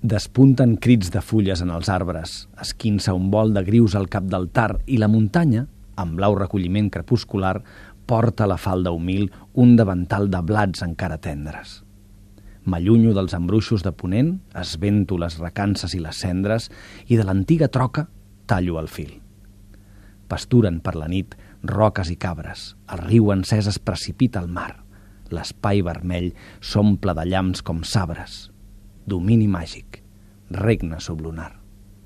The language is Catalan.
Despunten crits de fulles en els arbres, esquinça un vol de grius al cap del tar i la muntanya, amb blau recolliment crepuscular, porta a la falda humil un davantal de blats encara tendres. M'allunyo dels embruixos de ponent, esvento les recances i les cendres i de l'antiga troca tallo el fil. Pasturen per la nit roques i cabres, el riu encès es precipita al mar, l'espai vermell s'omple de llamps com sabres, domini màgic, regne sublunar.